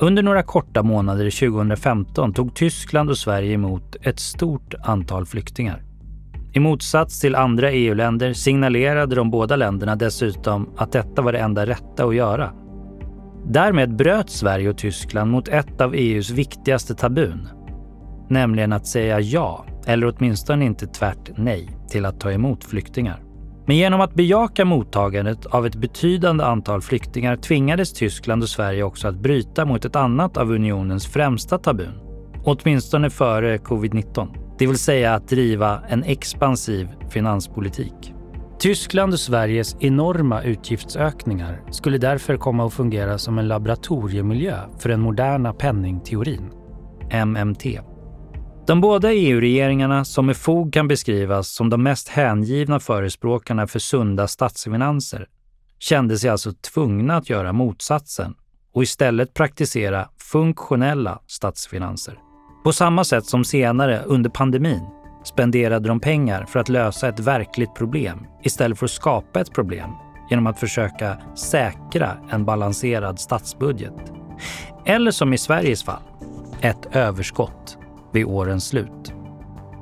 Under några korta månader 2015 tog Tyskland och Sverige emot ett stort antal flyktingar. I motsats till andra EU-länder signalerade de båda länderna dessutom att detta var det enda rätta att göra. Därmed bröt Sverige och Tyskland mot ett av EUs viktigaste tabun, nämligen att säga ja, eller åtminstone inte tvärt nej, till att ta emot flyktingar. Men genom att bejaka mottagandet av ett betydande antal flyktingar tvingades Tyskland och Sverige också att bryta mot ett annat av unionens främsta tabun, åtminstone före covid-19, det vill säga att driva en expansiv finanspolitik. Tyskland och Sveriges enorma utgiftsökningar skulle därför komma att fungera som en laboratoriemiljö för den moderna penningteorin, MMT. De båda EU-regeringarna, som med fog kan beskrivas som de mest hängivna förespråkarna för sunda statsfinanser, kände sig alltså tvungna att göra motsatsen och istället praktisera funktionella statsfinanser. På samma sätt som senare under pandemin spenderade de pengar för att lösa ett verkligt problem istället för att skapa ett problem genom att försöka säkra en balanserad statsbudget. Eller som i Sveriges fall, ett överskott vid årens slut.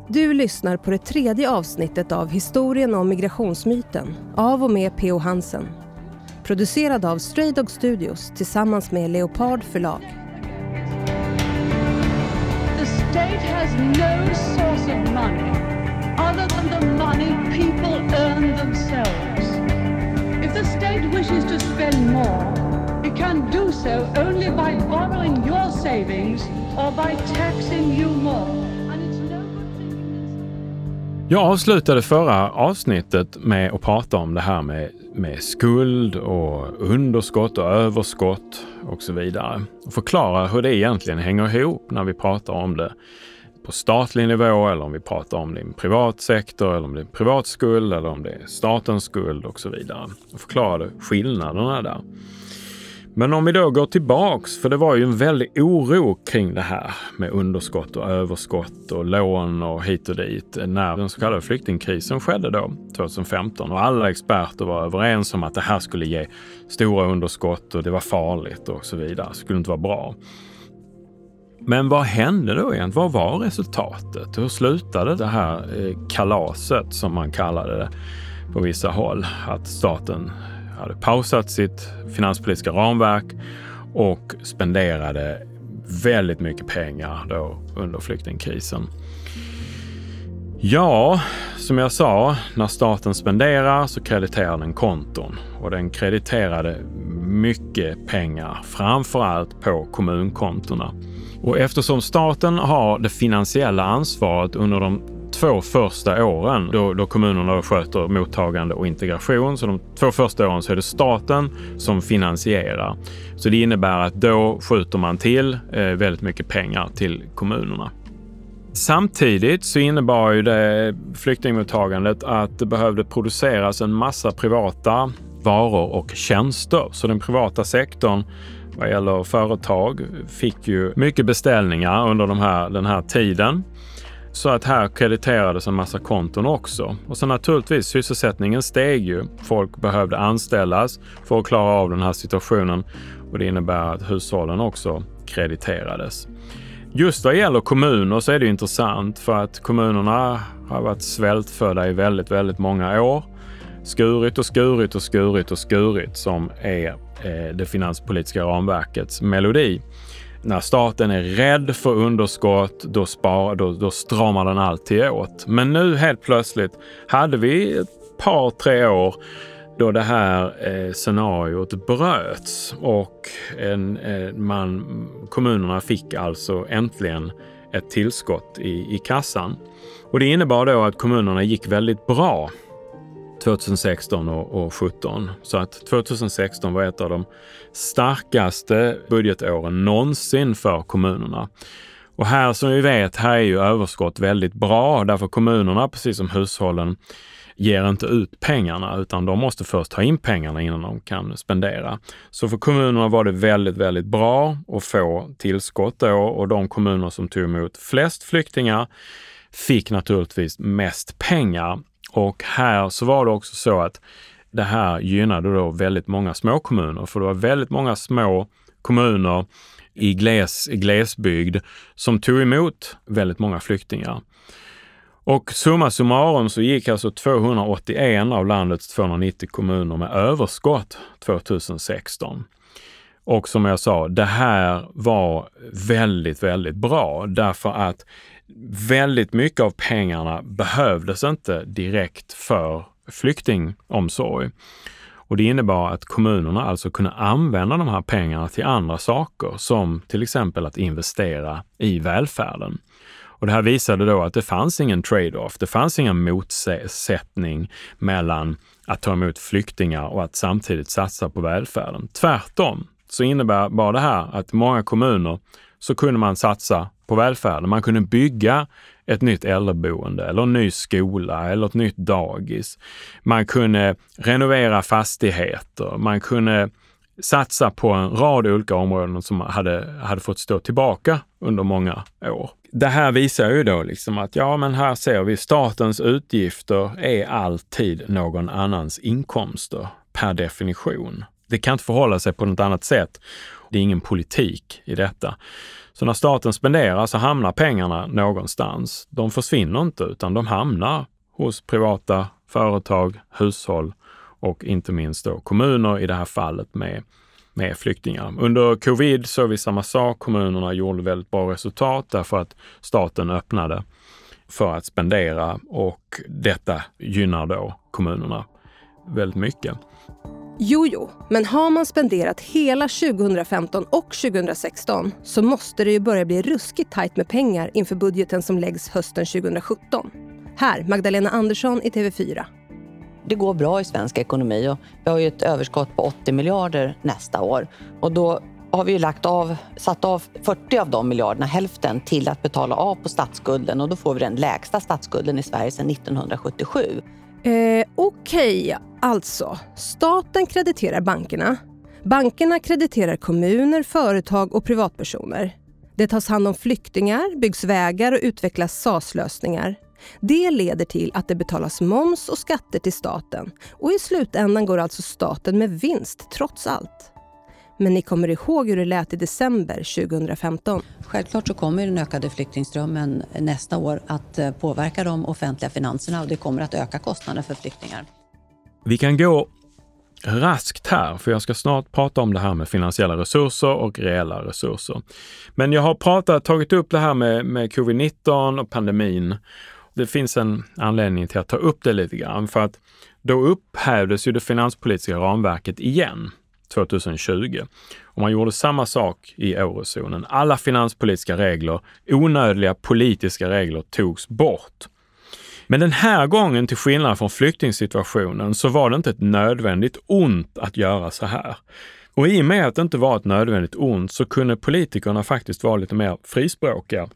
Du lyssnar på det tredje avsnittet av Historien om migrationsmyten av och med P.O. Hansen. Producerad av Stray Dog Studios tillsammans med Leopard förlag. The state has no source of money other than the money people earn themselves. If the state wishes to spend more, can do so only by borrowing your savings or by taxing you more. Jag avslutade förra avsnittet med att prata om det här med, med skuld och underskott och överskott och så vidare. Och förklara hur det egentligen hänger ihop när vi pratar om det på statlig nivå eller om vi pratar om det i en privat sektor eller om det är privat skuld eller om det är statens skuld och så vidare. Och förklara skillnaderna där. Men om vi då går tillbaks, för det var ju en väldig oro kring det här med underskott och överskott och lån och hit och dit när den så kallade flyktingkrisen skedde då 2015 och alla experter var överens om att det här skulle ge stora underskott och det var farligt och så vidare. Det skulle inte vara bra. Men vad hände då egentligen? Vad var resultatet? Hur slutade det här eh, kalaset som man kallade det på vissa håll? Att staten hade pausat sitt finanspolitiska ramverk och spenderade väldigt mycket pengar då under flyktingkrisen. Ja, som jag sa, när staten spenderar så krediterar den konton och den krediterade mycket pengar, framför allt på kommunkontona. Och eftersom staten har det finansiella ansvaret under de två första åren då, då kommunerna sköter mottagande och integration. Så de två första åren så är det staten som finansierar. Så det innebär att då skjuter man till eh, väldigt mycket pengar till kommunerna. Samtidigt så innebar ju det flyktingmottagandet att det behövde produceras en massa privata varor och tjänster. Så den privata sektorn vad gäller företag fick ju mycket beställningar under de här, den här tiden. Så att här krediterades en massa konton också. Och så naturligtvis, sysselsättningen steg ju. Folk behövde anställas för att klara av den här situationen och det innebär att hushållen också krediterades. Just vad gäller kommuner så är det intressant för att kommunerna har varit svältfödda i väldigt, väldigt många år. Skurit och skurit och skurit och skurit som är eh, det finanspolitiska ramverkets melodi när staten är rädd för underskott, då, spar, då, då stramar den alltid åt. Men nu helt plötsligt hade vi ett par, tre år då det här eh, scenariot bröts och en, eh, man, kommunerna fick alltså äntligen ett tillskott i, i kassan. Och det innebar då att kommunerna gick väldigt bra 2016 och, och 2017. Så att 2016 var ett av de starkaste budgetåren någonsin för kommunerna. Och här som vi vet, här är ju överskott väldigt bra därför kommunerna, precis som hushållen, ger inte ut pengarna utan de måste först ta in pengarna innan de kan spendera. Så för kommunerna var det väldigt, väldigt bra att få tillskott då och de kommuner som tog emot flest flyktingar fick naturligtvis mest pengar och här så var det också så att det här gynnade då väldigt många små kommuner, för det var väldigt många små kommuner i gles, glesbygd som tog emot väldigt många flyktingar. Och summa summarum så gick alltså 281 av landets 290 kommuner med överskott 2016. Och som jag sa, det här var väldigt, väldigt bra därför att väldigt mycket av pengarna behövdes inte direkt för flyktingomsorg. Och det innebar att kommunerna alltså kunde använda de här pengarna till andra saker som till exempel att investera i välfärden. Och det här visade då att det fanns ingen trade-off. Det fanns ingen motsättning mellan att ta emot flyktingar och att samtidigt satsa på välfärden. Tvärtom så innebär bara det här att många kommuner så kunde man satsa på välfärden. Man kunde bygga ett nytt äldreboende eller en ny skola eller ett nytt dagis. Man kunde renovera fastigheter. Man kunde satsa på en rad olika områden som hade, hade fått stå tillbaka under många år. Det här visar ju då liksom att ja, men här ser vi statens utgifter är alltid någon annans inkomster per definition. Det kan inte förhålla sig på något annat sätt. Det är ingen politik i detta. Så när staten spenderar så hamnar pengarna någonstans. De försvinner inte utan de hamnar hos privata företag, hushåll och inte minst då kommuner i det här fallet med, med flyktingar. Under covid såg vi samma sak. Kommunerna gjorde väldigt bra resultat därför att staten öppnade för att spendera och detta gynnar då kommunerna väldigt mycket. Jo, jo, men har man spenderat hela 2015 och 2016 så måste det ju börja bli ruskigt tajt med pengar inför budgeten som läggs hösten 2017. Här, Magdalena Andersson i TV4. Det går bra i svensk ekonomi och vi har ju ett överskott på 80 miljarder nästa år. Och då har vi lagt av, satt av 40 av de miljarderna, hälften, till att betala av på statsskulden och då får vi den lägsta statsskulden i Sverige sedan 1977. Eh, Okej, okay alltså. Staten krediterar bankerna. Bankerna krediterar kommuner, företag och privatpersoner. Det tas hand om flyktingar, byggs vägar och utvecklas SAS-lösningar. Det leder till att det betalas moms och skatter till staten och i slutändan går alltså staten med vinst trots allt. Men ni kommer ihåg hur det lät i december 2015? Självklart så kommer den ökade flyktingströmmen nästa år att eh, påverka de offentliga finanserna och det kommer att öka kostnaderna för flyktingar. Vi kan gå raskt här, för jag ska snart prata om det här med finansiella resurser och reella resurser. Men jag har pratat, tagit upp det här med, med covid-19 och pandemin. Det finns en anledning till att ta upp det lite grann, för att då upphävdes ju det finanspolitiska ramverket igen 2020. Och man gjorde samma sak i eurozonen. Alla finanspolitiska regler, onödiga politiska regler togs bort. Men den här gången, till skillnad från flyktingsituationen, så var det inte ett nödvändigt ont att göra så här. Och i och med att det inte var ett nödvändigt ont så kunde politikerna faktiskt vara lite mer frispråkiga.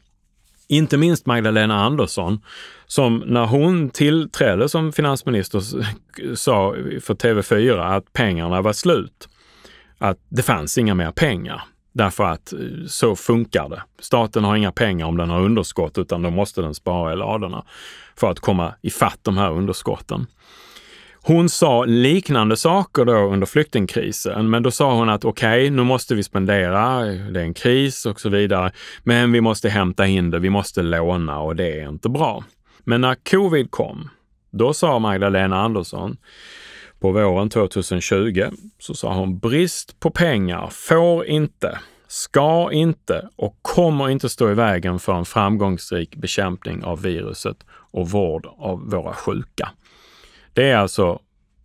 Inte minst Magdalena Andersson, som när hon tillträdde som finansminister sa för TV4 att pengarna var slut att det fanns inga mer pengar. Därför att eh, så funkar det. Staten har inga pengar om den har underskott utan då måste den spara i ladorna för att komma ifatt de här underskotten. Hon sa liknande saker då under flyktingkrisen, men då sa hon att okej, okay, nu måste vi spendera, det är en kris och så vidare, men vi måste hämta in det, vi måste låna och det är inte bra. Men när covid kom, då sa Magdalena Andersson, på våren 2020 så sa hon brist på pengar får inte, ska inte och kommer inte stå i vägen för en framgångsrik bekämpning av viruset och vård av våra sjuka. Det är alltså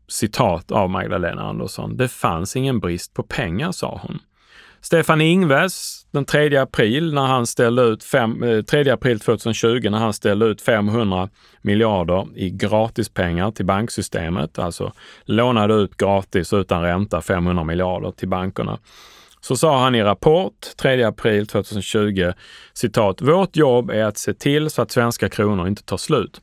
citat av Magdalena Andersson. Det fanns ingen brist på pengar, sa hon. Stefan Ingves den 3 april när han ställde ut fem, eh, 3 april 2020 när han ställde ut 500 miljarder i gratispengar till banksystemet, alltså lånade ut gratis utan ränta 500 miljarder till bankerna. Så sa han i Rapport 3 april 2020, citat, vårt jobb är att se till så att svenska kronor inte tar slut.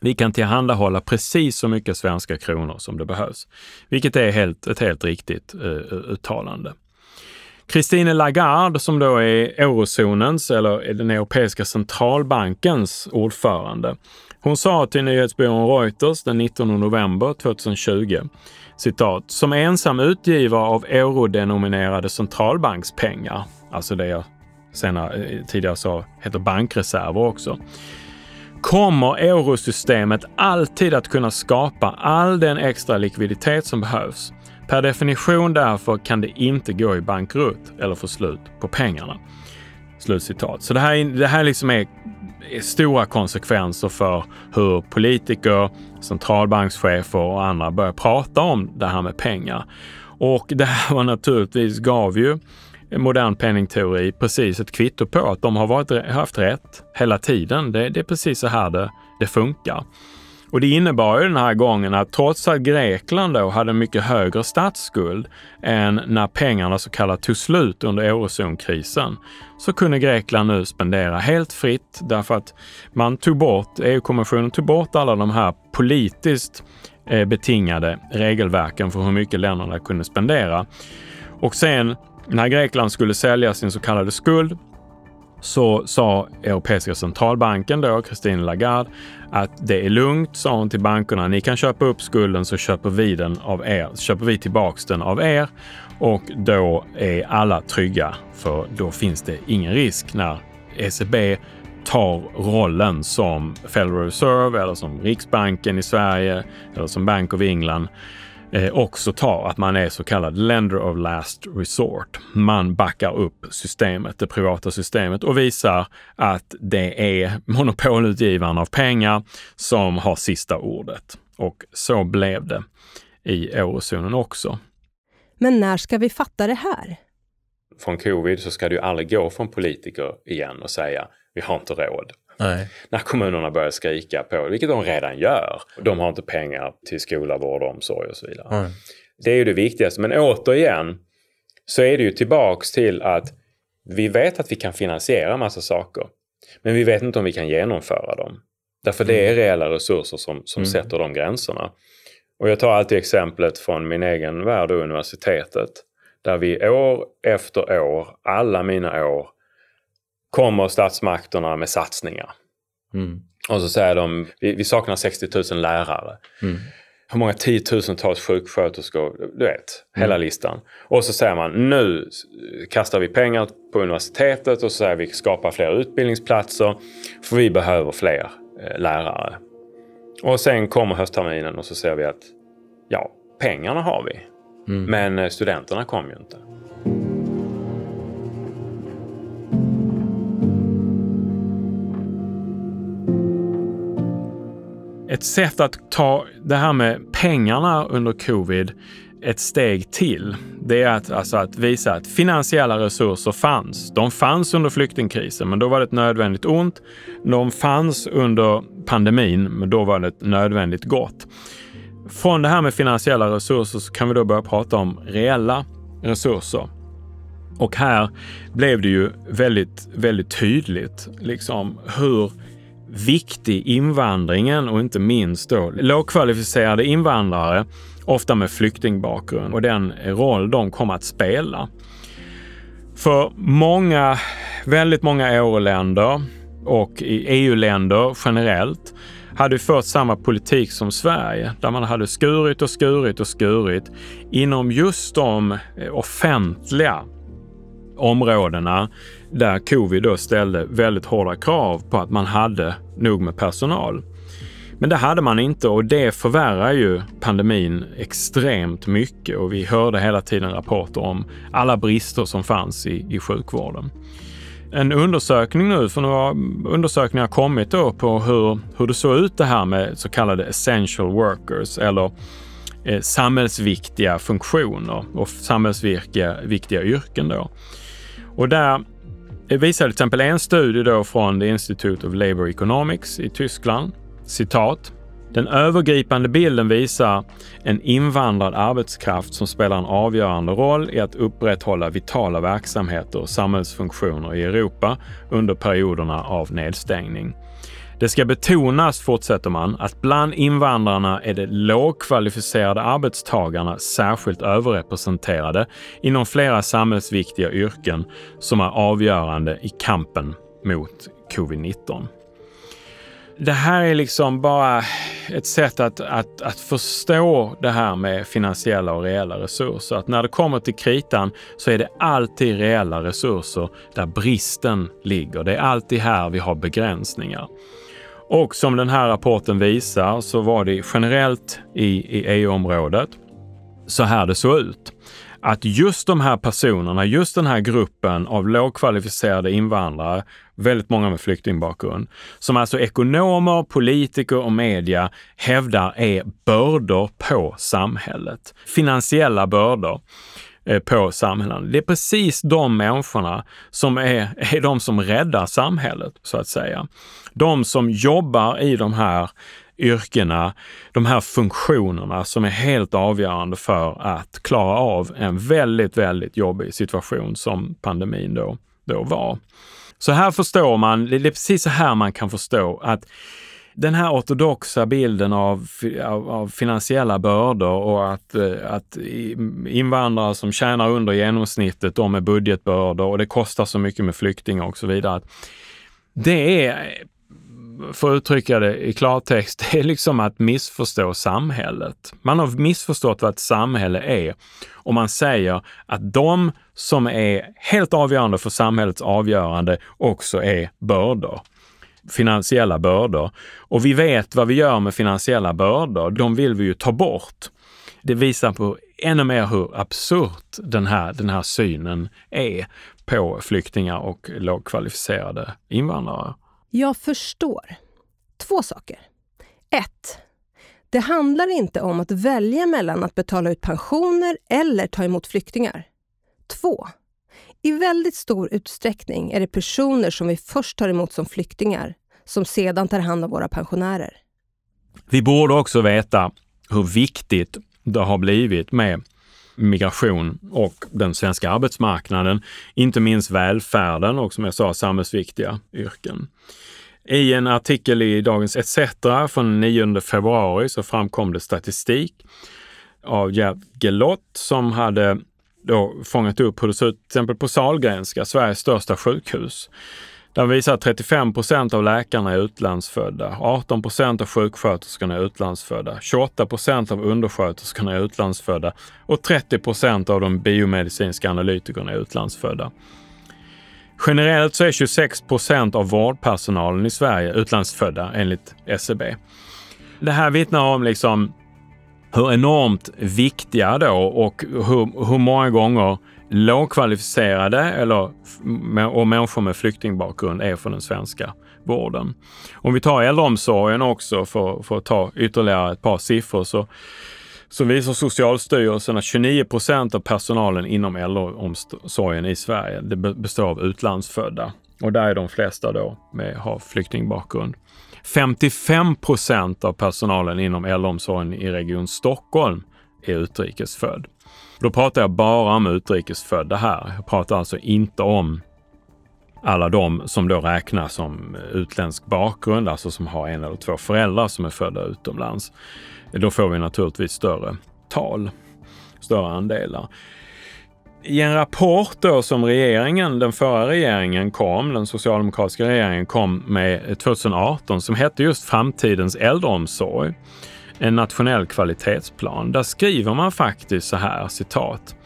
Vi kan tillhandahålla precis så mycket svenska kronor som det behövs, vilket är helt, ett helt riktigt uh, uttalande. Christine Lagarde som då är eurozonens eller den europeiska centralbankens ordförande. Hon sa till nyhetsbyrån Reuters den 19 november 2020 citat, som ensam utgivare av eurodenominerade centralbankspengar, alltså det jag senare, eh, tidigare sa heter bankreserver också, kommer eurosystemet alltid att kunna skapa all den extra likviditet som behövs. Per definition därför kan det inte gå i bankrutt eller få slut på pengarna. Slutcitat. Så det här, det här liksom är, är stora konsekvenser för hur politiker, centralbankschefer och andra börjar prata om det här med pengar. Och det här var naturligtvis gav ju modern penningteori precis ett kvitto på att de har varit, haft rätt hela tiden. Det, det är precis så här det, det funkar. Och det innebar ju den här gången att trots att Grekland då hade mycket högre statsskuld än när pengarna så kallat tog slut under eurozonkrisen, så kunde Grekland nu spendera helt fritt därför att man tog bort, EU-kommissionen tog bort alla de här politiskt eh, betingade regelverken för hur mycket länderna kunde spendera. Och sen när Grekland skulle sälja sin så kallade skuld så sa Europeiska centralbanken då, Christine Lagarde, att det är lugnt, sa hon till bankerna. Ni kan köpa upp skulden så köper vi den av er, så köper vi tillbaks den av er och då är alla trygga för då finns det ingen risk när ECB tar rollen som Federal Reserve eller som Riksbanken i Sverige eller som Bank of England eh, också tar att man är så kallad lender of last resort. Man backar upp systemet, det privata systemet och visar att det är monopolutgivaren av pengar som har sista ordet. Och så blev det i eurozonen också. Men när ska vi fatta det här? Från covid så ska ju aldrig gå från politiker igen och säga vi har inte råd. Nej. När kommunerna börjar skrika på, vilket de redan gör. De har inte pengar till skola, vård och omsorg och så vidare. Nej. Det är ju det viktigaste. Men återigen så är det ju tillbaks till att vi vet att vi kan finansiera massa saker. Men vi vet inte om vi kan genomföra dem. Därför det är mm. reella resurser som, som mm. sätter de gränserna. Och jag tar alltid exemplet från min egen värld och universitetet. Där vi år efter år, alla mina år, kommer statsmakterna med satsningar. Mm. Och så säger de, vi, vi saknar 60 000 lärare. Mm. Hur många tiotusentals sjuksköterskor, du vet, mm. hela listan. Och så säger man, nu kastar vi pengar på universitetet och så säger vi skapa fler utbildningsplatser. För vi behöver fler eh, lärare. Och sen kommer höstterminen och så ser vi att, ja, pengarna har vi. Mm. Men eh, studenterna kom ju inte. Ett sätt att ta det här med pengarna under covid ett steg till. Det är att, alltså att visa att finansiella resurser fanns. De fanns under flyktingkrisen, men då var det ett nödvändigt ont. De fanns under pandemin, men då var det ett nödvändigt gott. Från det här med finansiella resurser så kan vi då börja prata om reella resurser. Och här blev det ju väldigt, väldigt tydligt liksom hur viktig invandringen och inte minst då lågkvalificerade invandrare, ofta med flyktingbakgrund och den roll de kom att spela. För många, väldigt många euroländer och i EU-länder generellt hade fört samma politik som Sverige där man hade skurit och skurit och skurit inom just de offentliga områdena där covid då ställde väldigt hårda krav på att man hade nog med personal. Men det hade man inte och det förvärrar ju pandemin extremt mycket och vi hörde hela tiden rapporter om alla brister som fanns i, i sjukvården. En undersökning nu, för några undersökningar har kommit då på hur, hur det såg ut det här med så kallade essential workers eller eh, samhällsviktiga funktioner och samhällsviktiga viktiga yrken då. Och där det visade till exempel en studie då från The Institute of Labour Economics i Tyskland. Citat. Den övergripande bilden visar en invandrad arbetskraft som spelar en avgörande roll i att upprätthålla vitala verksamheter och samhällsfunktioner i Europa under perioderna av nedstängning. Det ska betonas, fortsätter man, att bland invandrarna är de lågkvalificerade arbetstagarna särskilt överrepresenterade inom flera samhällsviktiga yrken som är avgörande i kampen mot covid-19. Det här är liksom bara ett sätt att, att, att förstå det här med finansiella och reella resurser. Att när det kommer till kritan så är det alltid reella resurser där bristen ligger. Det är alltid här vi har begränsningar. Och som den här rapporten visar så var det generellt i, i EU-området så här det såg ut att just de här personerna, just den här gruppen av lågkvalificerade invandrare, väldigt många med flyktingbakgrund, som alltså ekonomer, politiker och media hävdar är bördor på samhället. Finansiella bördor Eh, på samhällen. Det är precis de människorna som är, är de som räddar samhället, så att säga. De som jobbar i de här yrkena, de här funktionerna som är helt avgörande för att klara av en väldigt, väldigt jobbig situation som pandemin då, då var. Så här förstår man, det är precis så här man kan förstå att den här ortodoxa bilden av, av, av, finansiella bördor och att, eh, att invandrare som tjänar under genomsnittet, de är budgetbördor och det kostar så mycket med flyktingar och så vidare. Det är för att uttrycka det i klartext, det är liksom att missförstå samhället. Man har missförstått vad ett samhälle är och man säger att de som är helt avgörande för samhällets avgörande också är bördor finansiella bördor. Och vi vet vad vi gör med finansiella bördor. De vill vi ju ta bort. Det visar på ännu mer hur absurt den här, den här synen är på flyktingar och lågkvalificerade invandrare. Jag förstår. Två saker. Ett. Det handlar inte om att välja mellan att betala ut pensioner eller ta emot flyktingar. Två. I väldigt stor utsträckning är det personer som vi först tar emot som flyktingar som sedan tar hand om våra pensionärer. Vi borde också veta hur viktigt det har blivit med migration och den svenska arbetsmarknaden, inte minst välfärden och som jag sa samhällsviktiga yrken. I en artikel i Dagens ETC från 9 februari så framkom det statistik av Gerd Gelott som hade då fångat upp hur det ser ut till exempel på Sahlgrenska, Sveriges största sjukhus. Den visar att 35 procent av läkarna är utlandsfödda, 18 procent av sjuksköterskorna är utlandsfödda, 28 procent av undersköterskorna är utlandsfödda och 30 procent av de biomedicinska analytikerna är utlandsfödda. Generellt så är 26 procent av vårdpersonalen i Sverige utlandsfödda enligt SCB. Det här vittnar om liksom hur enormt viktiga då och hur, hur många gånger lågkvalificerade eller, och människor med flyktingbakgrund är för den svenska vården. Om vi tar äldreomsorgen också för, för att ta ytterligare ett par siffror så, så visar Socialstyrelsen att 29 procent av personalen inom äldreomsorgen i Sverige det består av utlandsfödda. Och där är de flesta då med, har flyktingbakgrund. 55 procent av personalen inom äldreomsorgen i Region Stockholm är utrikesfödd. Då pratar jag bara om utrikesfödda här. Jag pratar alltså inte om alla de som då räknas som utländsk bakgrund, alltså som har en eller två föräldrar som är födda utomlands. Då får vi naturligtvis större tal, större andelar. I en rapport då som regeringen, den förra regeringen kom, den socialdemokratiska regeringen kom med 2018 som hette just Framtidens äldreomsorg en nationell kvalitetsplan. Där skriver man faktiskt så här, citat.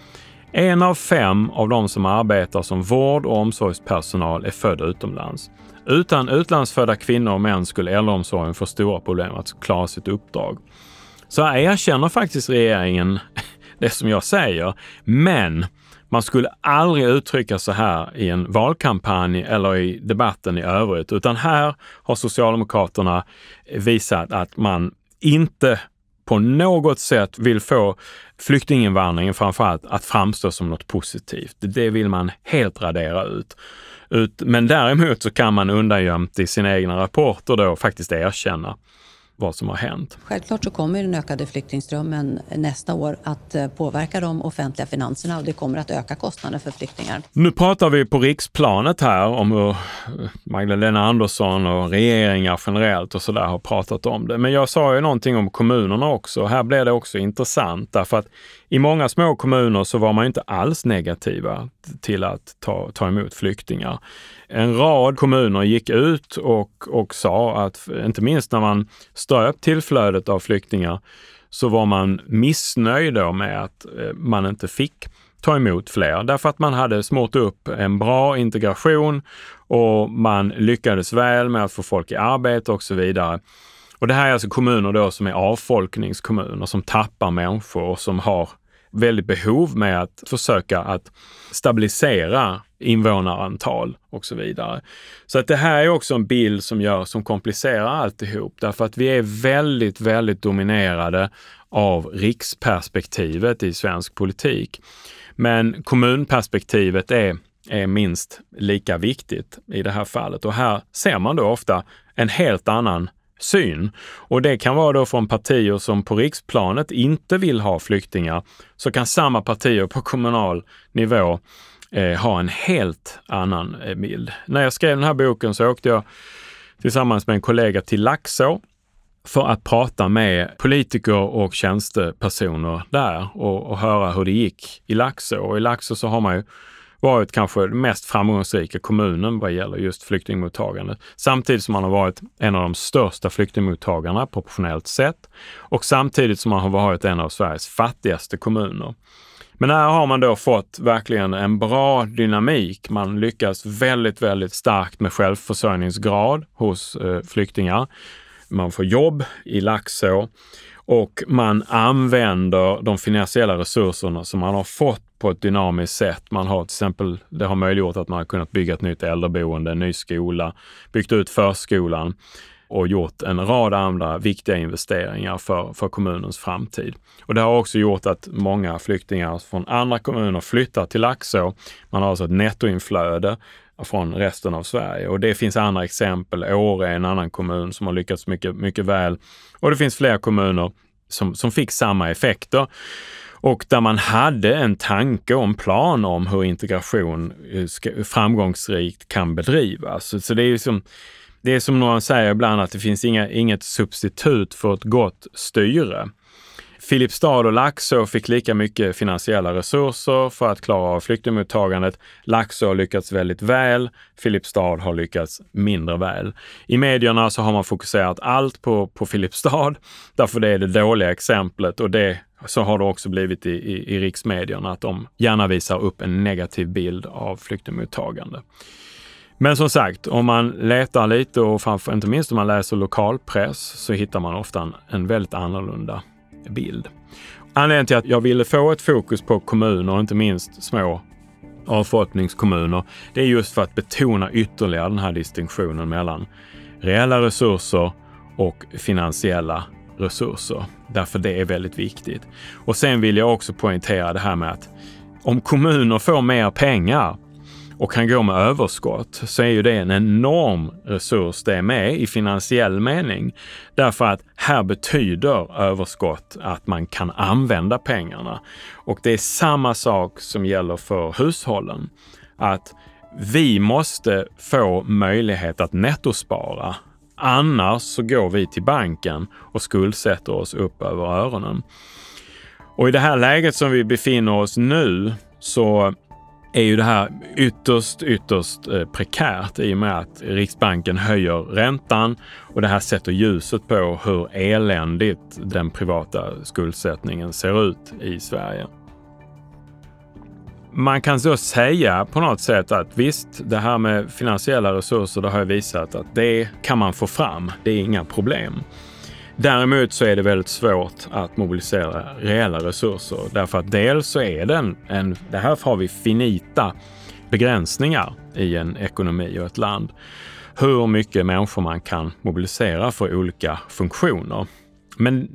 En av fem av de som arbetar som vård och omsorgspersonal är född utomlands. Utan utlandsfödda kvinnor och män skulle äldreomsorgen få stora problem att klara sitt uppdrag. Så här erkänner faktiskt regeringen det som jag säger, men man skulle aldrig uttrycka så här i en valkampanj eller i debatten i övrigt, utan här har Socialdemokraterna visat att man inte på något sätt vill få flyktinginvandringen framförallt att framstå som något positivt. Det vill man helt radera ut. Men däremot så kan man undangömt i sina egna rapporter då faktiskt erkänna vad som har hänt. Självklart så kommer den ökade flyktingströmmen nästa år att eh, påverka de offentliga finanserna och det kommer att öka kostnaden för flyktingar. Nu pratar vi på riksplanet här om hur Magdalena Andersson och regeringar generellt och sådär har pratat om det. Men jag sa ju någonting om kommunerna också. Här blir det också intressant därför att i många små kommuner så var man inte alls negativa till att ta, ta emot flyktingar. En rad kommuner gick ut och, och sa att, inte minst när man ströp tillflödet av flyktingar så var man missnöjd då med att eh, man inte fick ta emot fler därför att man hade smort upp en bra integration och man lyckades väl med att få folk i arbete och så vidare. Och det här är alltså kommuner då som är avfolkningskommuner som tappar människor och som har väldigt behov med att försöka att stabilisera invånarantal och så vidare. Så att det här är också en bild som gör, som komplicerar alltihop därför att vi är väldigt, väldigt dominerade av riksperspektivet i svensk politik. Men kommunperspektivet är, är minst lika viktigt i det här fallet och här ser man då ofta en helt annan syn. Och det kan vara då från partier som på riksplanet inte vill ha flyktingar, så kan samma partier på kommunal nivå eh, ha en helt annan eh, bild. När jag skrev den här boken så åkte jag tillsammans med en kollega till Laxå för att prata med politiker och tjänstepersoner där och, och höra hur det gick i Laxå. Och I Laxå så har man ju varit kanske den mest framgångsrika kommunen vad gäller just flyktingmottagande. Samtidigt som man har varit en av de största flyktingmottagarna proportionellt sett och samtidigt som man har varit en av Sveriges fattigaste kommuner. Men här har man då fått verkligen en bra dynamik. Man lyckas väldigt, väldigt starkt med självförsörjningsgrad hos eh, flyktingar. Man får jobb i Laxå och man använder de finansiella resurserna som man har fått på ett dynamiskt sätt. Man har till exempel, det har möjliggjort att man har kunnat bygga ett nytt äldreboende, en ny skola, byggt ut förskolan och gjort en rad andra viktiga investeringar för, för kommunens framtid. Och det har också gjort att många flyktingar från andra kommuner flyttar till Laxå. Man har alltså ett nettoinflöde från resten av Sverige. Och det finns andra exempel. Åre är en annan kommun som har lyckats mycket, mycket väl. Och det finns fler kommuner som, som fick samma effekter och där man hade en tanke och en plan om hur integration eh, framgångsrikt kan bedrivas. Så det är som, det är som någon säger ibland att det finns inga, inget substitut för ett gott styre. Filipstad och Laxå fick lika mycket finansiella resurser för att klara av flyktingmottagandet. Laxå har lyckats väldigt väl. Filipstad har lyckats mindre väl. I medierna så har man fokuserat allt på, på Filipstad, därför det är det dåliga exemplet och det så har det också blivit i, i, i riksmedierna, att de gärna visar upp en negativ bild av flyktingmottagande. Men som sagt, om man letar lite och framför, inte minst om man läser lokalpress så hittar man ofta en, en väldigt annorlunda bild. Anledningen till att jag ville få ett fokus på kommuner, inte minst små avfolkningskommuner, det är just för att betona ytterligare den här distinktionen mellan reella resurser och finansiella resurser. Därför det är väldigt viktigt. Och sen vill jag också poängtera det här med att om kommuner får mer pengar och kan gå med överskott så är ju det en enorm resurs det med i finansiell mening. Därför att här betyder överskott att man kan använda pengarna. Och det är samma sak som gäller för hushållen. Att vi måste få möjlighet att nettospara. Annars så går vi till banken och skuldsätter oss upp över öronen. Och i det här läget som vi befinner oss nu så är ju det här ytterst, ytterst eh, prekärt i och med att Riksbanken höjer räntan och det här sätter ljuset på hur eländigt den privata skuldsättningen ser ut i Sverige. Man kan så säga på något sätt att visst, det här med finansiella resurser, det har jag visat att det kan man få fram. Det är inga problem. Däremot så är det väldigt svårt att mobilisera reella resurser därför att dels så är den en, det här har vi finita begränsningar i en ekonomi och ett land. Hur mycket människor man kan mobilisera för olika funktioner. Men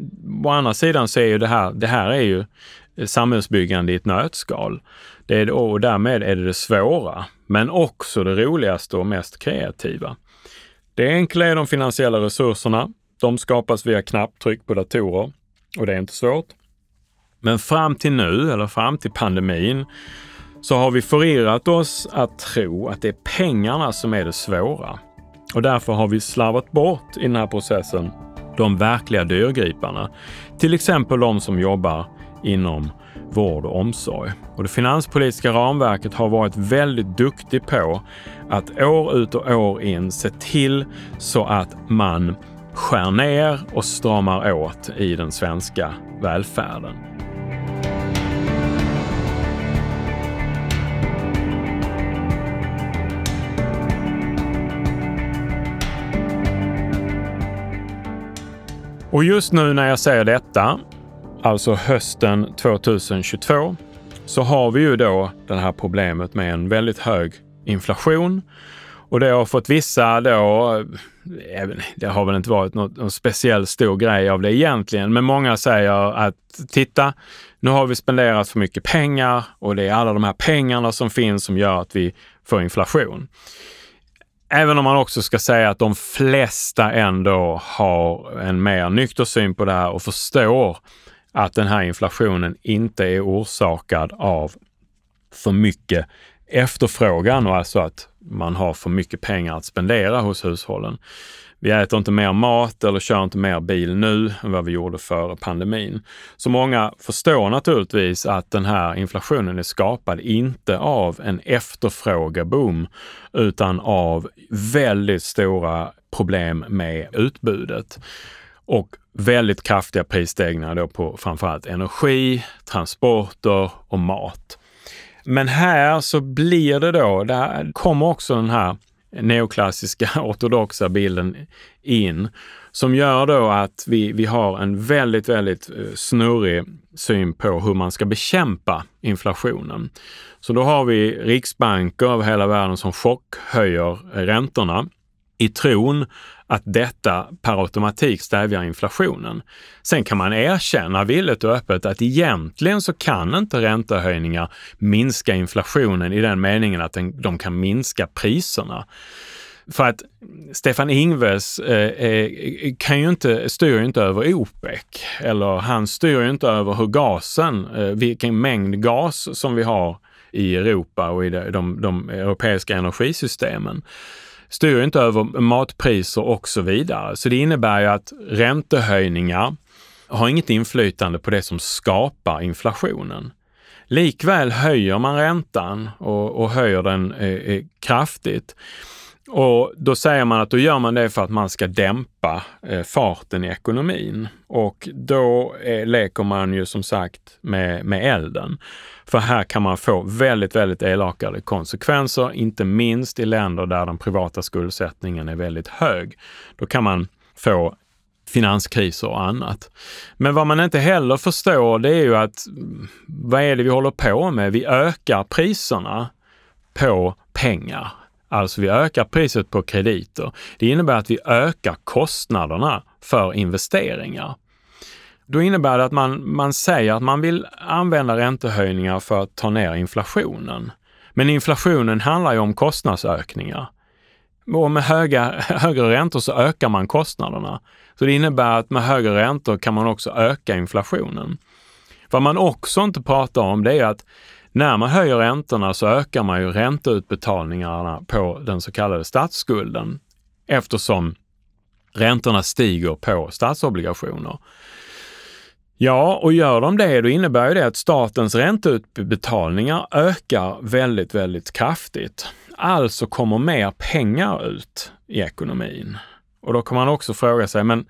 å andra sidan så är ju det här, det här är ju samhällsbyggande i ett nötskal. Det är, och därmed är det det svåra, men också det roligaste och mest kreativa. Det enkla är de finansiella resurserna. De skapas via knapptryck på datorer och det är inte svårt. Men fram till nu, eller fram till pandemin, så har vi förirrat oss att tro att det är pengarna som är det svåra. Och därför har vi slarvat bort i den här processen de verkliga dyrgriparna. Till exempel de som jobbar inom vård och omsorg. Och det finanspolitiska ramverket har varit väldigt duktig på att år ut och år in se till så att man skär ner och stramar åt i den svenska välfärden. Och just nu när jag säger detta, alltså hösten 2022, så har vi ju då det här problemet med en väldigt hög inflation. Och det har fått vissa då, Eh, det har väl inte varit något, någon speciell stor grej av det egentligen, men många säger att titta, nu har vi spenderat för mycket pengar och det är alla de här pengarna som finns som gör att vi får inflation. Även om man också ska säga att de flesta ändå har en mer nykter syn på det här och förstår att den här inflationen inte är orsakad av för mycket efterfrågan och alltså att man har för mycket pengar att spendera hos hushållen. Vi äter inte mer mat eller kör inte mer bil nu än vad vi gjorde före pandemin. Så många förstår naturligtvis att den här inflationen är skapad inte av en efterfrågeboom utan av väldigt stora problem med utbudet. Och väldigt kraftiga prisstegringar då på framförallt energi, transporter och mat. Men här så blir det då, där kommer också den här neoklassiska ortodoxa bilden in som gör då att vi, vi har en väldigt, väldigt eh, snurrig syn på hur man ska bekämpa inflationen. Så då har vi riksbanker över hela världen som chockhöjer räntorna i tron att detta per automatik stävjar inflationen. Sen kan man erkänna villigt och öppet att egentligen så kan inte räntehöjningar minska inflationen i den meningen att de kan minska priserna. För att Stefan Ingves eh, eh, kan ju inte, styr ju inte över OPEC eller han styr ju inte över hur gasen, eh, vilken mängd gas som vi har i Europa och i de, de, de europeiska energisystemen styr inte över matpriser och så vidare. Så det innebär ju att räntehöjningar har inget inflytande på det som skapar inflationen. Likväl höjer man räntan och, och höjer den eh, eh, kraftigt. Och då säger man att då gör man det för att man ska dämpa eh, farten i ekonomin. Och då eh, leker man ju som sagt med, med elden. För här kan man få väldigt, väldigt elakade konsekvenser, inte minst i länder där den privata skuldsättningen är väldigt hög. Då kan man få finanskriser och annat. Men vad man inte heller förstår det är ju att mm, vad är det vi håller på med? Vi ökar priserna på pengar. Alltså vi ökar priset på krediter. Det innebär att vi ökar kostnaderna för investeringar. Då innebär det att man, man säger att man vill använda räntehöjningar för att ta ner inflationen. Men inflationen handlar ju om kostnadsökningar. Och med höga, högre räntor så ökar man kostnaderna. Så det innebär att med högre räntor kan man också öka inflationen. Vad man också inte pratar om det är att när man höjer räntorna så ökar man ju ränteutbetalningarna på den så kallade statsskulden eftersom räntorna stiger på statsobligationer. Ja, och gör de det, då innebär ju det att statens ränteutbetalningar ökar väldigt, väldigt kraftigt. Alltså kommer mer pengar ut i ekonomin. Och då kan man också fråga sig, men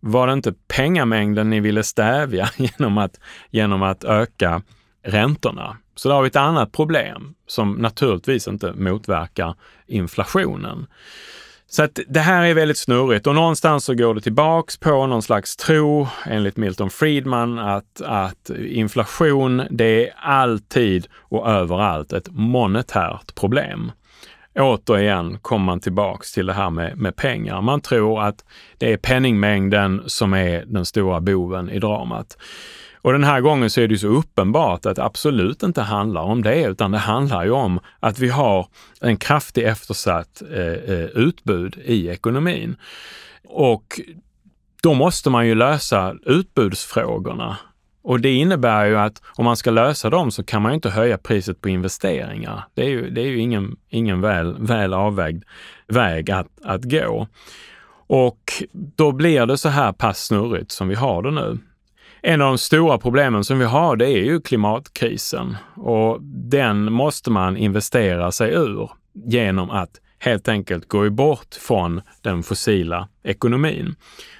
var det inte pengamängden ni ville stävja genom att, genom att öka räntorna? Så där har vi ett annat problem som naturligtvis inte motverkar inflationen. Så att det här är väldigt snurrigt och någonstans så går det tillbaks på någon slags tro, enligt Milton Friedman, att, att inflation, det är alltid och överallt ett monetärt problem. Återigen kommer man tillbaks till det här med, med pengar. Man tror att det är penningmängden som är den stora boven i dramat. Och den här gången så är det så uppenbart att det absolut inte handlar om det, utan det handlar ju om att vi har en kraftig eftersatt eh, eh, utbud i ekonomin. Och då måste man ju lösa utbudsfrågorna. Och det innebär ju att om man ska lösa dem så kan man ju inte höja priset på investeringar. Det är ju, det är ju ingen, ingen väl, väl avvägd väg att, att gå. Och då blir det så här pass snurrigt som vi har det nu. En av de stora problemen som vi har, det är ju klimatkrisen och den måste man investera sig ur genom att helt enkelt gå bort från den fossila ekonomin.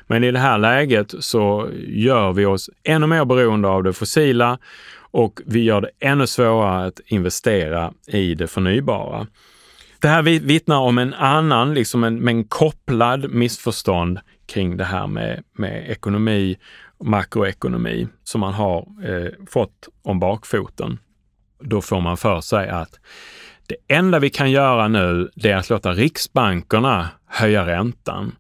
Men i det här läget så gör vi oss ännu mer beroende av det fossila och vi gör det ännu svårare att investera i det förnybara. Det här vittnar om en annan, liksom en, en kopplad missförstånd kring det här med, med ekonomi makroekonomi som man har eh, fått om bakfoten. Då får man för sig att det enda vi kan göra nu, det är att låta riksbankerna höja räntan.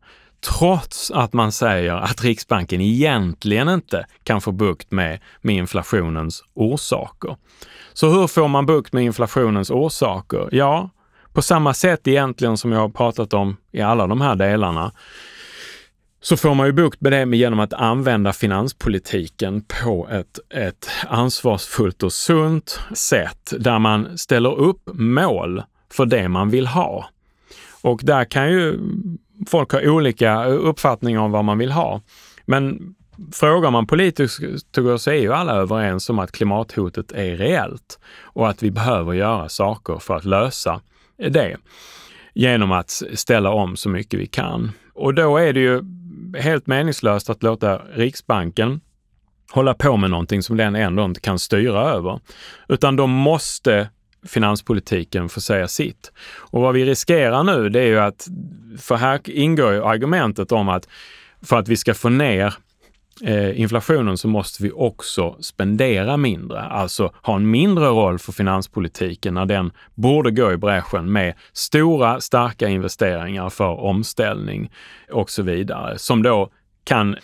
Trots att man säger att Riksbanken egentligen inte kan få bukt med, med inflationens orsaker. Så hur får man bukt med inflationens orsaker? Ja, på samma sätt egentligen som jag har pratat om i alla de här delarna, så får man ju bukt med det genom att använda finanspolitiken på ett, ett ansvarsfullt och sunt sätt där man ställer upp mål för det man vill ha. Och där kan ju folk ha olika uppfattningar om vad man vill ha. Men frågar man politiker så är ju alla överens om att klimathotet är reellt och att vi behöver göra saker för att lösa det genom att ställa om så mycket vi kan. Och då är det ju helt meningslöst att låta Riksbanken hålla på med någonting som den ändå inte kan styra över. Utan då måste finanspolitiken få säga sitt. Och vad vi riskerar nu det är ju att, för här ingår ju argumentet om att för att vi ska få ner eh, inflationen så måste vi också spendera mindre, alltså ha en mindre roll för finanspolitiken när den borde gå i bräschen med stora, starka investeringar för omställning och så vidare, som då kan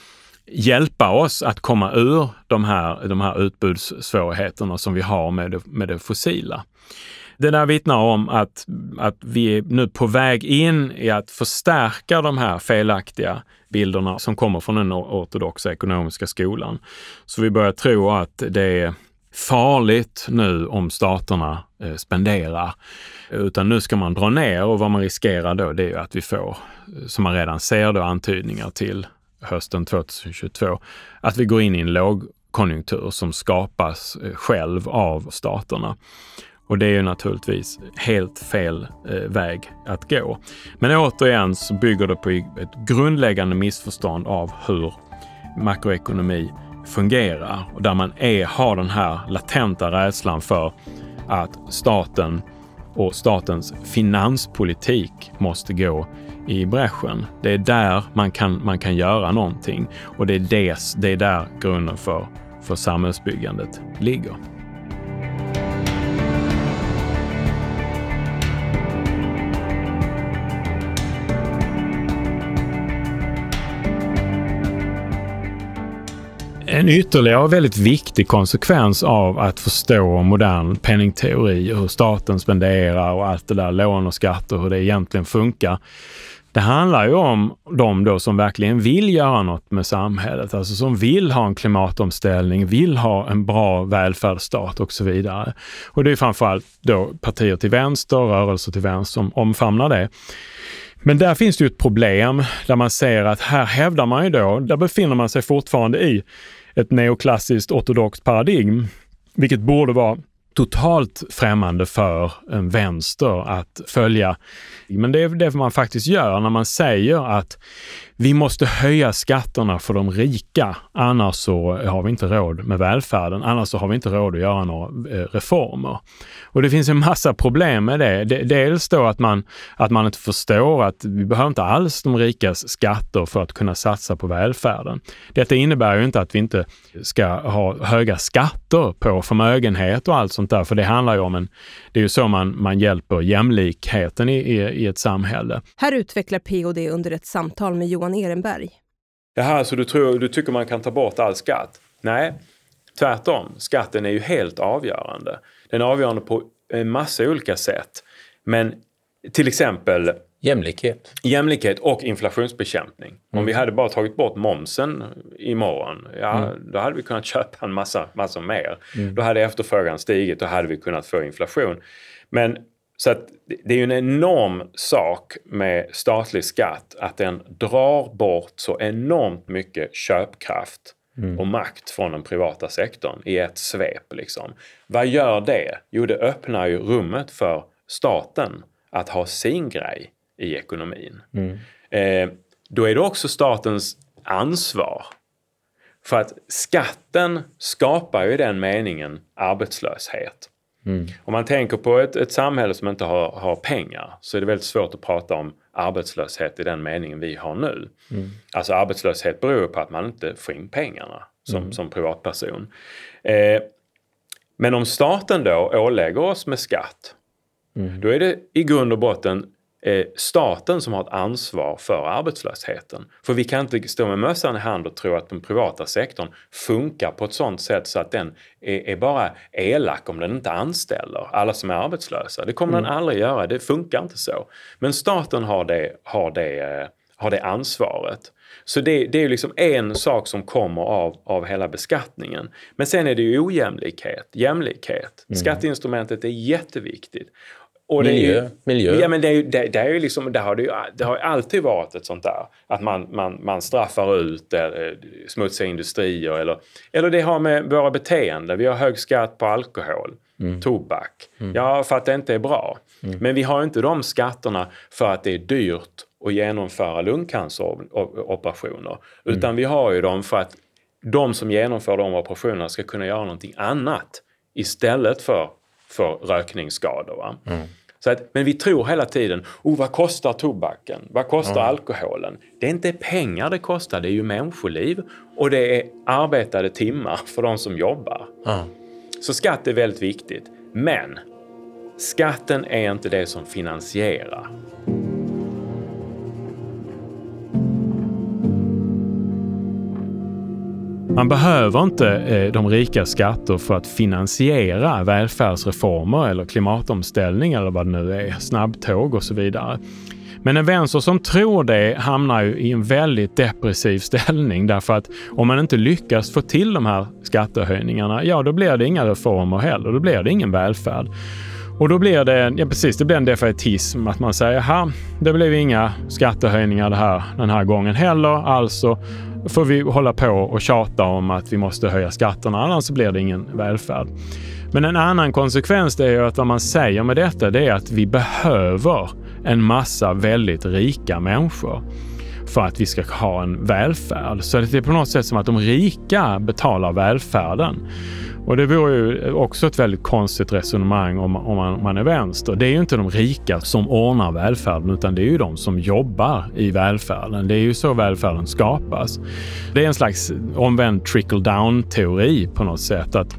hjälpa oss att komma ur de här, de här utbudssvårigheterna som vi har med det, med det fossila. Det där vittnar om att, att vi är nu på väg in i att förstärka de här felaktiga bilderna som kommer från den ortodoxa ekonomiska skolan. Så vi börjar tro att det är farligt nu om staterna eh, spenderar. Utan nu ska man dra ner och vad man riskerar då det är ju att vi får, eh, som man redan ser då, antydningar till hösten 2022, att vi går in i en lågkonjunktur som skapas eh, själv av staterna. Och det är ju naturligtvis helt fel eh, väg att gå. Men återigen så bygger det på ett grundläggande missförstånd av hur makroekonomi fungerar och där man är, har den här latenta rädslan för att staten och statens finanspolitik måste gå i bräschen. Det är där man kan, man kan göra någonting och det är, des, det är där grunden för, för samhällsbyggandet ligger. En ytterligare och väldigt viktig konsekvens av att förstå modern penningteori, hur staten spenderar och allt det där, lån och skatter, hur det egentligen funkar. Det handlar ju om de då som verkligen vill göra något med samhället, alltså som vill ha en klimatomställning, vill ha en bra välfärdsstat och så vidare. Och det är framförallt då partier till vänster, rörelser till vänster som omfamnar det. Men där finns det ju ett problem där man ser att här hävdar man ju då, där befinner man sig fortfarande i ett neoklassiskt ortodoxt paradigm, vilket borde vara totalt främmande för en vänster att följa. Men det är det man faktiskt gör när man säger att vi måste höja skatterna för de rika, annars så har vi inte råd med välfärden. Annars så har vi inte råd att göra några eh, reformer. Och det finns en massa problem med det. Dels då att man, att man inte förstår att vi behöver inte alls de rikas skatter för att kunna satsa på välfärden. Detta innebär ju inte att vi inte ska ha höga skatter på förmögenhet och allt sånt där, för det handlar ju om en... Det är ju så man, man hjälper jämlikheten i, i, i ett samhälle. Här utvecklar POD under ett samtal med Johan Ehrenberg. Jaha, så du, tror, du tycker man kan ta bort all skatt? Nej, tvärtom. Skatten är ju helt avgörande. Den är avgörande på en massa olika sätt. Men till exempel Jämlikhet. Jämlikhet och inflationsbekämpning. Mm. Om vi hade bara tagit bort momsen imorgon, ja, mm. då hade vi kunnat köpa en massa, massa mer. Mm. Då hade efterfrågan stigit och hade vi kunnat få inflation. Men så att det är ju en enorm sak med statlig skatt att den drar bort så enormt mycket köpkraft mm. och makt från den privata sektorn i ett svep. Liksom. Vad gör det? Jo, det öppnar ju rummet för staten att ha sin grej i ekonomin. Mm. Eh, då är det också statens ansvar. För att skatten skapar ju i den meningen arbetslöshet. Mm. Om man tänker på ett, ett samhälle som inte har, har, pengar så är det väldigt svårt att prata om arbetslöshet i den meningen vi har nu. Mm. Alltså arbetslöshet beror på att man inte får in pengarna som, mm. som privatperson. Eh, men om staten då ålägger oss med skatt, mm. då är det i grund och botten staten som har ett ansvar för arbetslösheten. För vi kan inte stå med mössan i hand och tro att den privata sektorn funkar på ett sånt sätt så att den är, är bara elak om den inte anställer alla som är arbetslösa. Det kommer mm. den aldrig göra, det funkar inte så. Men staten har det, har det, eh, har det ansvaret. Så det, det är liksom en sak som kommer av, av hela beskattningen. Men sen är det ju ojämlikhet, jämlikhet. Mm. Skatteinstrumentet är jätteviktigt. Och miljö. Är, miljö. Ja, men det, är, det, det, är ju liksom, det, har det, det har alltid varit ett sånt där. Att man, man, man straffar ut äh, smutsiga industrier. Eller, eller det har med våra beteenden. Vi har hög skatt på alkohol, mm. tobak. Mm. Ja, för att det inte är bra. Mm. Men vi har inte de skatterna för att det är dyrt att genomföra lungcanceroperationer. Mm. Utan vi har ju dem för att de som genomför de operationerna ska kunna göra någonting annat istället för för rökningsskador. Mm. Så att, men vi tror hela tiden, oh, vad kostar tobaken? Vad kostar mm. alkoholen? Det är inte pengar det kostar, det är ju människoliv och det är arbetade timmar för de som jobbar. Mm. Så skatt är väldigt viktigt. Men skatten är inte det som finansierar. Man behöver inte eh, de rika skatter för att finansiera välfärdsreformer eller klimatomställning eller vad det nu är, snabbtåg och så vidare. Men en vänster som tror det hamnar ju i en väldigt depressiv ställning därför att om man inte lyckas få till de här skattehöjningarna, ja då blir det inga reformer heller. Då blir det ingen välfärd. Och då blir det, ja precis, det blir en defaitism att man säger, ha, det blev inga skattehöjningar det här, den här gången heller, alltså får vi hålla på och tjata om att vi måste höja skatterna, annars blir det ingen välfärd. Men en annan konsekvens är att vad man säger med detta det är att vi behöver en massa väldigt rika människor för att vi ska ha en välfärd. Så det är på något sätt som att de rika betalar välfärden. Och det vore ju också ett väldigt konstigt resonemang om, om, man, om man är vänster. Det är ju inte de rika som ordnar välfärden utan det är ju de som jobbar i välfärden. Det är ju så välfärden skapas. Det är en slags omvänd trickle down teori på något sätt. att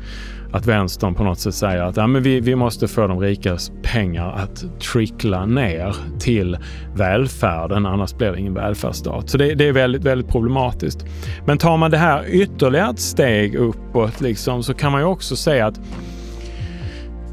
att vänstern på något sätt säger att ja, men vi, vi måste få de rikas pengar att trickla ner till välfärden, annars blir det ingen välfärdsstat. Så det, det, är väldigt, väldigt problematiskt. Men tar man det här ytterligare ett steg uppåt liksom, så kan man ju också säga att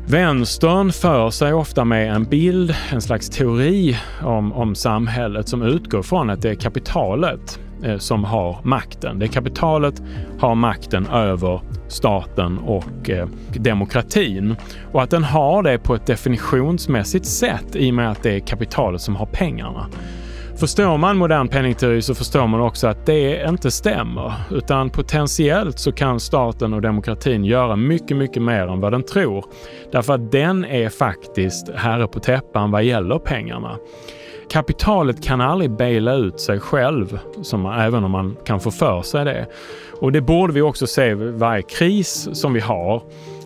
Vänstern för sig ofta med en bild, en slags teori om, om samhället som utgår från att det är kapitalet Eh, som har makten. Det är kapitalet har makten över staten och eh, demokratin. Och att den har det på ett definitionsmässigt sätt i och med att det är kapitalet som har pengarna. Förstår man modern penningteori så förstår man också att det inte stämmer. Utan potentiellt så kan staten och demokratin göra mycket, mycket mer än vad den tror. Därför att den är faktiskt herre på täppan vad gäller pengarna. Kapitalet kan aldrig baila ut sig själv, som, även om man kan få för sig det. Och det borde vi också se vid varje kris som vi har.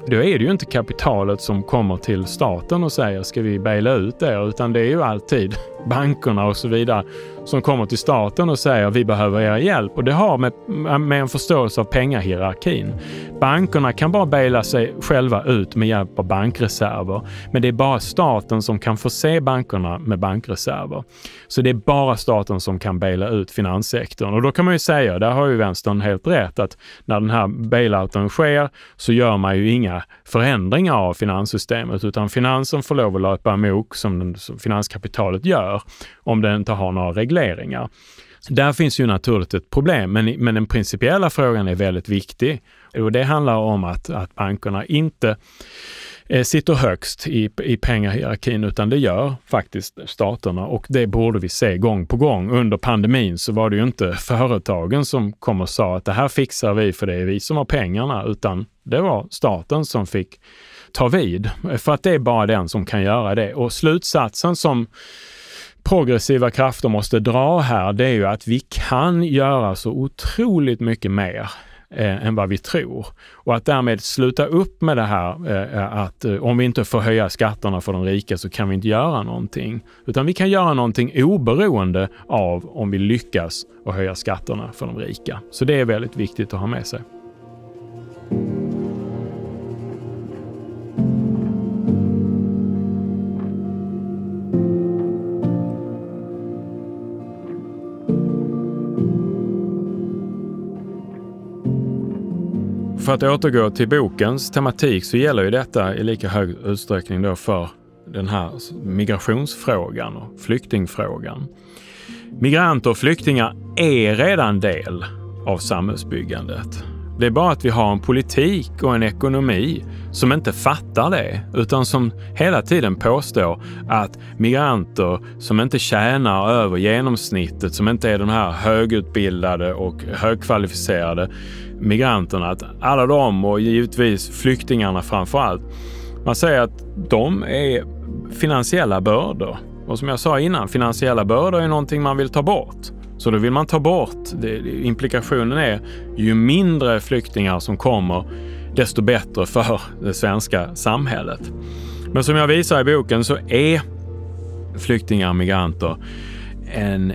Då är det ju inte kapitalet som kommer till staten och säger ska vi baila ut er, utan det är ju alltid bankerna och så vidare som kommer till staten och säger vi behöver er hjälp. Och det har med, med en förståelse av pengahierarkin. Bankerna kan bara baila sig själva ut med hjälp av bankreserver. Men det är bara staten som kan förse bankerna med bankreserver. Så det är bara staten som kan baila ut finanssektorn. Och då kan man ju säga, där har ju vänstern helt rätt, att när den här bailouten sker så gör man ju inga förändringar av finanssystemet utan finansen får lov att löpa amok som, den, som finanskapitalet gör om den inte har några regleringar. Där finns ju naturligt ett problem, men, men den principiella frågan är väldigt viktig. Och det handlar om att, att bankerna inte eh, sitter högst i, i pengahierarkin, utan det gör faktiskt staterna och det borde vi se gång på gång. Under pandemin så var det ju inte företagen som kom och sa att det här fixar vi för det är vi som har pengarna, utan det var staten som fick ta vid. För att det är bara den som kan göra det. Och slutsatsen som progressiva krafter måste dra här, det är ju att vi kan göra så otroligt mycket mer eh, än vad vi tror. Och att därmed sluta upp med det här eh, eh, att eh, om vi inte får höja skatterna för de rika så kan vi inte göra någonting. Utan vi kan göra någonting oberoende av om vi lyckas att höja skatterna för de rika. Så det är väldigt viktigt att ha med sig. För att återgå till bokens tematik så gäller ju detta i lika hög utsträckning då för den här migrationsfrågan och flyktingfrågan. Migranter och flyktingar är redan del av samhällsbyggandet. Det är bara att vi har en politik och en ekonomi som inte fattar det, utan som hela tiden påstår att migranter som inte tjänar över genomsnittet, som inte är de här högutbildade och högkvalificerade migranterna, att alla de och givetvis flyktingarna framför allt, man säger att de är finansiella bördor. Och som jag sa innan, finansiella bördor är någonting man vill ta bort. Så då vill man ta bort, det, implikationen är ju mindre flyktingar som kommer, desto bättre för det svenska samhället. Men som jag visar i boken så är flyktingar och migranter en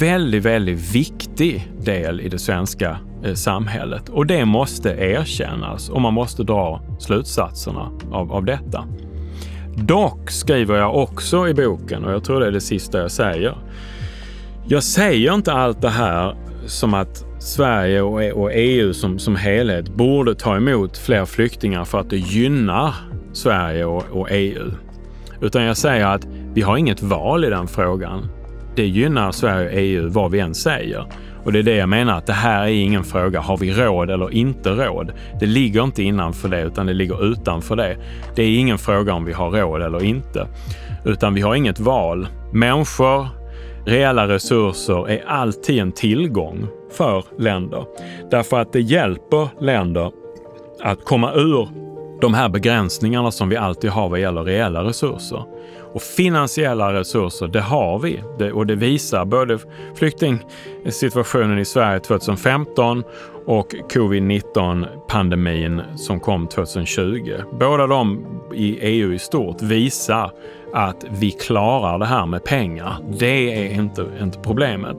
väldigt, väldigt viktig del i det svenska Eh, samhället och det måste erkännas och man måste dra slutsatserna av, av detta. Dock skriver jag också i boken, och jag tror det är det sista jag säger, jag säger inte allt det här som att Sverige och EU som, som helhet borde ta emot fler flyktingar för att det gynnar Sverige och, och EU. Utan jag säger att vi har inget val i den frågan. Det gynnar Sverige och EU vad vi än säger. Och det är det jag menar att det här är ingen fråga, har vi råd eller inte råd? Det ligger inte innanför det utan det ligger utanför det. Det är ingen fråga om vi har råd eller inte. Utan vi har inget val. Människor, reella resurser är alltid en tillgång för länder. Därför att det hjälper länder att komma ur de här begränsningarna som vi alltid har vad gäller reella resurser. Och finansiella resurser, det har vi. Det, och det visar både flyktingsituationen i Sverige 2015 och covid-19 pandemin som kom 2020. Båda de i EU i stort visar att vi klarar det här med pengar. Det är inte, inte problemet.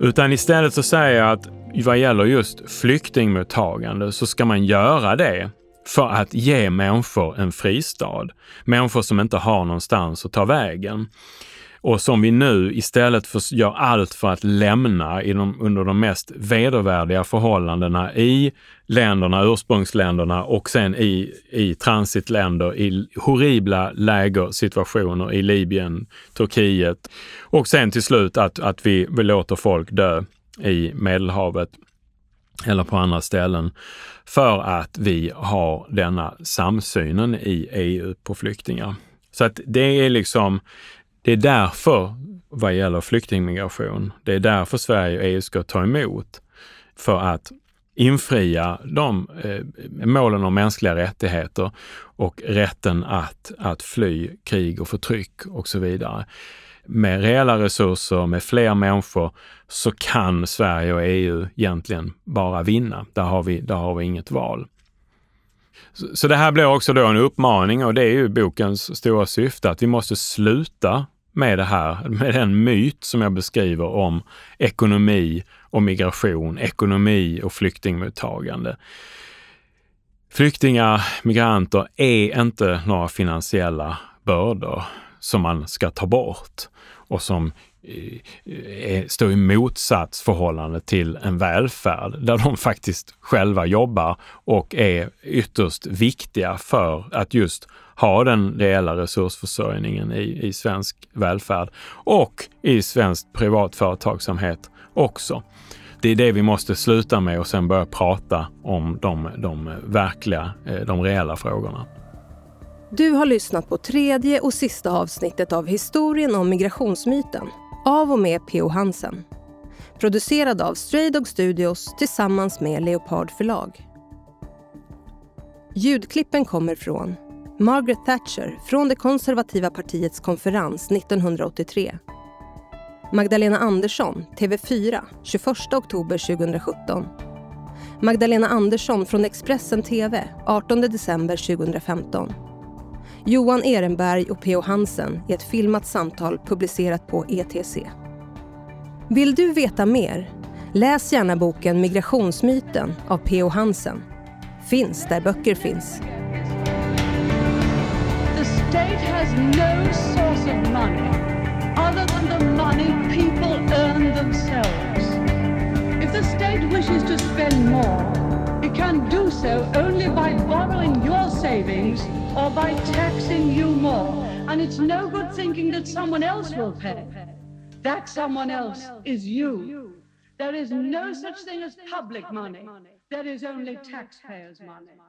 Utan istället så säger jag att vad gäller just flyktingmottagande så ska man göra det för att ge människor en fristad. Människor som inte har någonstans att ta vägen. Och som vi nu istället för, gör allt för att lämna i de, under de mest vedervärdiga förhållandena i länderna, ursprungsländerna och sen i, i transitländer i horribla lägersituationer i Libyen, Turkiet. Och sen till slut att, att vi, vi låter folk dö i Medelhavet eller på andra ställen för att vi har denna samsynen i EU på flyktingar. Så att det är liksom det är därför, vad gäller flyktingmigration, det är därför Sverige och EU ska ta emot. För att infria de eh, målen om mänskliga rättigheter och rätten att, att fly krig och förtryck och så vidare. Med reella resurser, med fler människor, så kan Sverige och EU egentligen bara vinna. Där har vi, där har vi inget val. Så, så det här blir också då en uppmaning och det är ju bokens stora syfte, att vi måste sluta med det här, med den myt som jag beskriver om ekonomi och migration, ekonomi och flyktingmottagande. Flyktingar, migranter är inte några finansiella bördor som man ska ta bort och som eh, eh, står i motsatsförhållande till en välfärd där de faktiskt själva jobbar och är ytterst viktiga för att just ha den reella resursförsörjningen i, i svensk välfärd och i svensk privatföretagsamhet också. Det är det vi måste sluta med och sen börja prata om de, de verkliga, eh, de reella frågorna. Du har lyssnat på tredje och sista avsnittet av historien om migrationsmyten av och med P.O. Hansen. Producerad av Stray Dog Studios tillsammans med Leopard förlag. Ljudklippen kommer från Margaret Thatcher från det konservativa partiets konferens 1983. Magdalena Andersson, TV4, 21 oktober 2017. Magdalena Andersson från Expressen TV, 18 december 2015. Johan Ehrenberg och P.O. Hansen i ett filmat samtal publicerat på ETC. Vill du veta mer? Läs gärna boken Migrationsmyten av P.O. Hansen. Finns där böcker finns. The state has no source of money other than the money people earn themselves. If the state wishes to spend more, it can do so only by borrowing your savings or by taxing you more. And it's no good thinking that someone else will pay. That someone else is you. There is no such thing as public money. There is only taxpayers' money.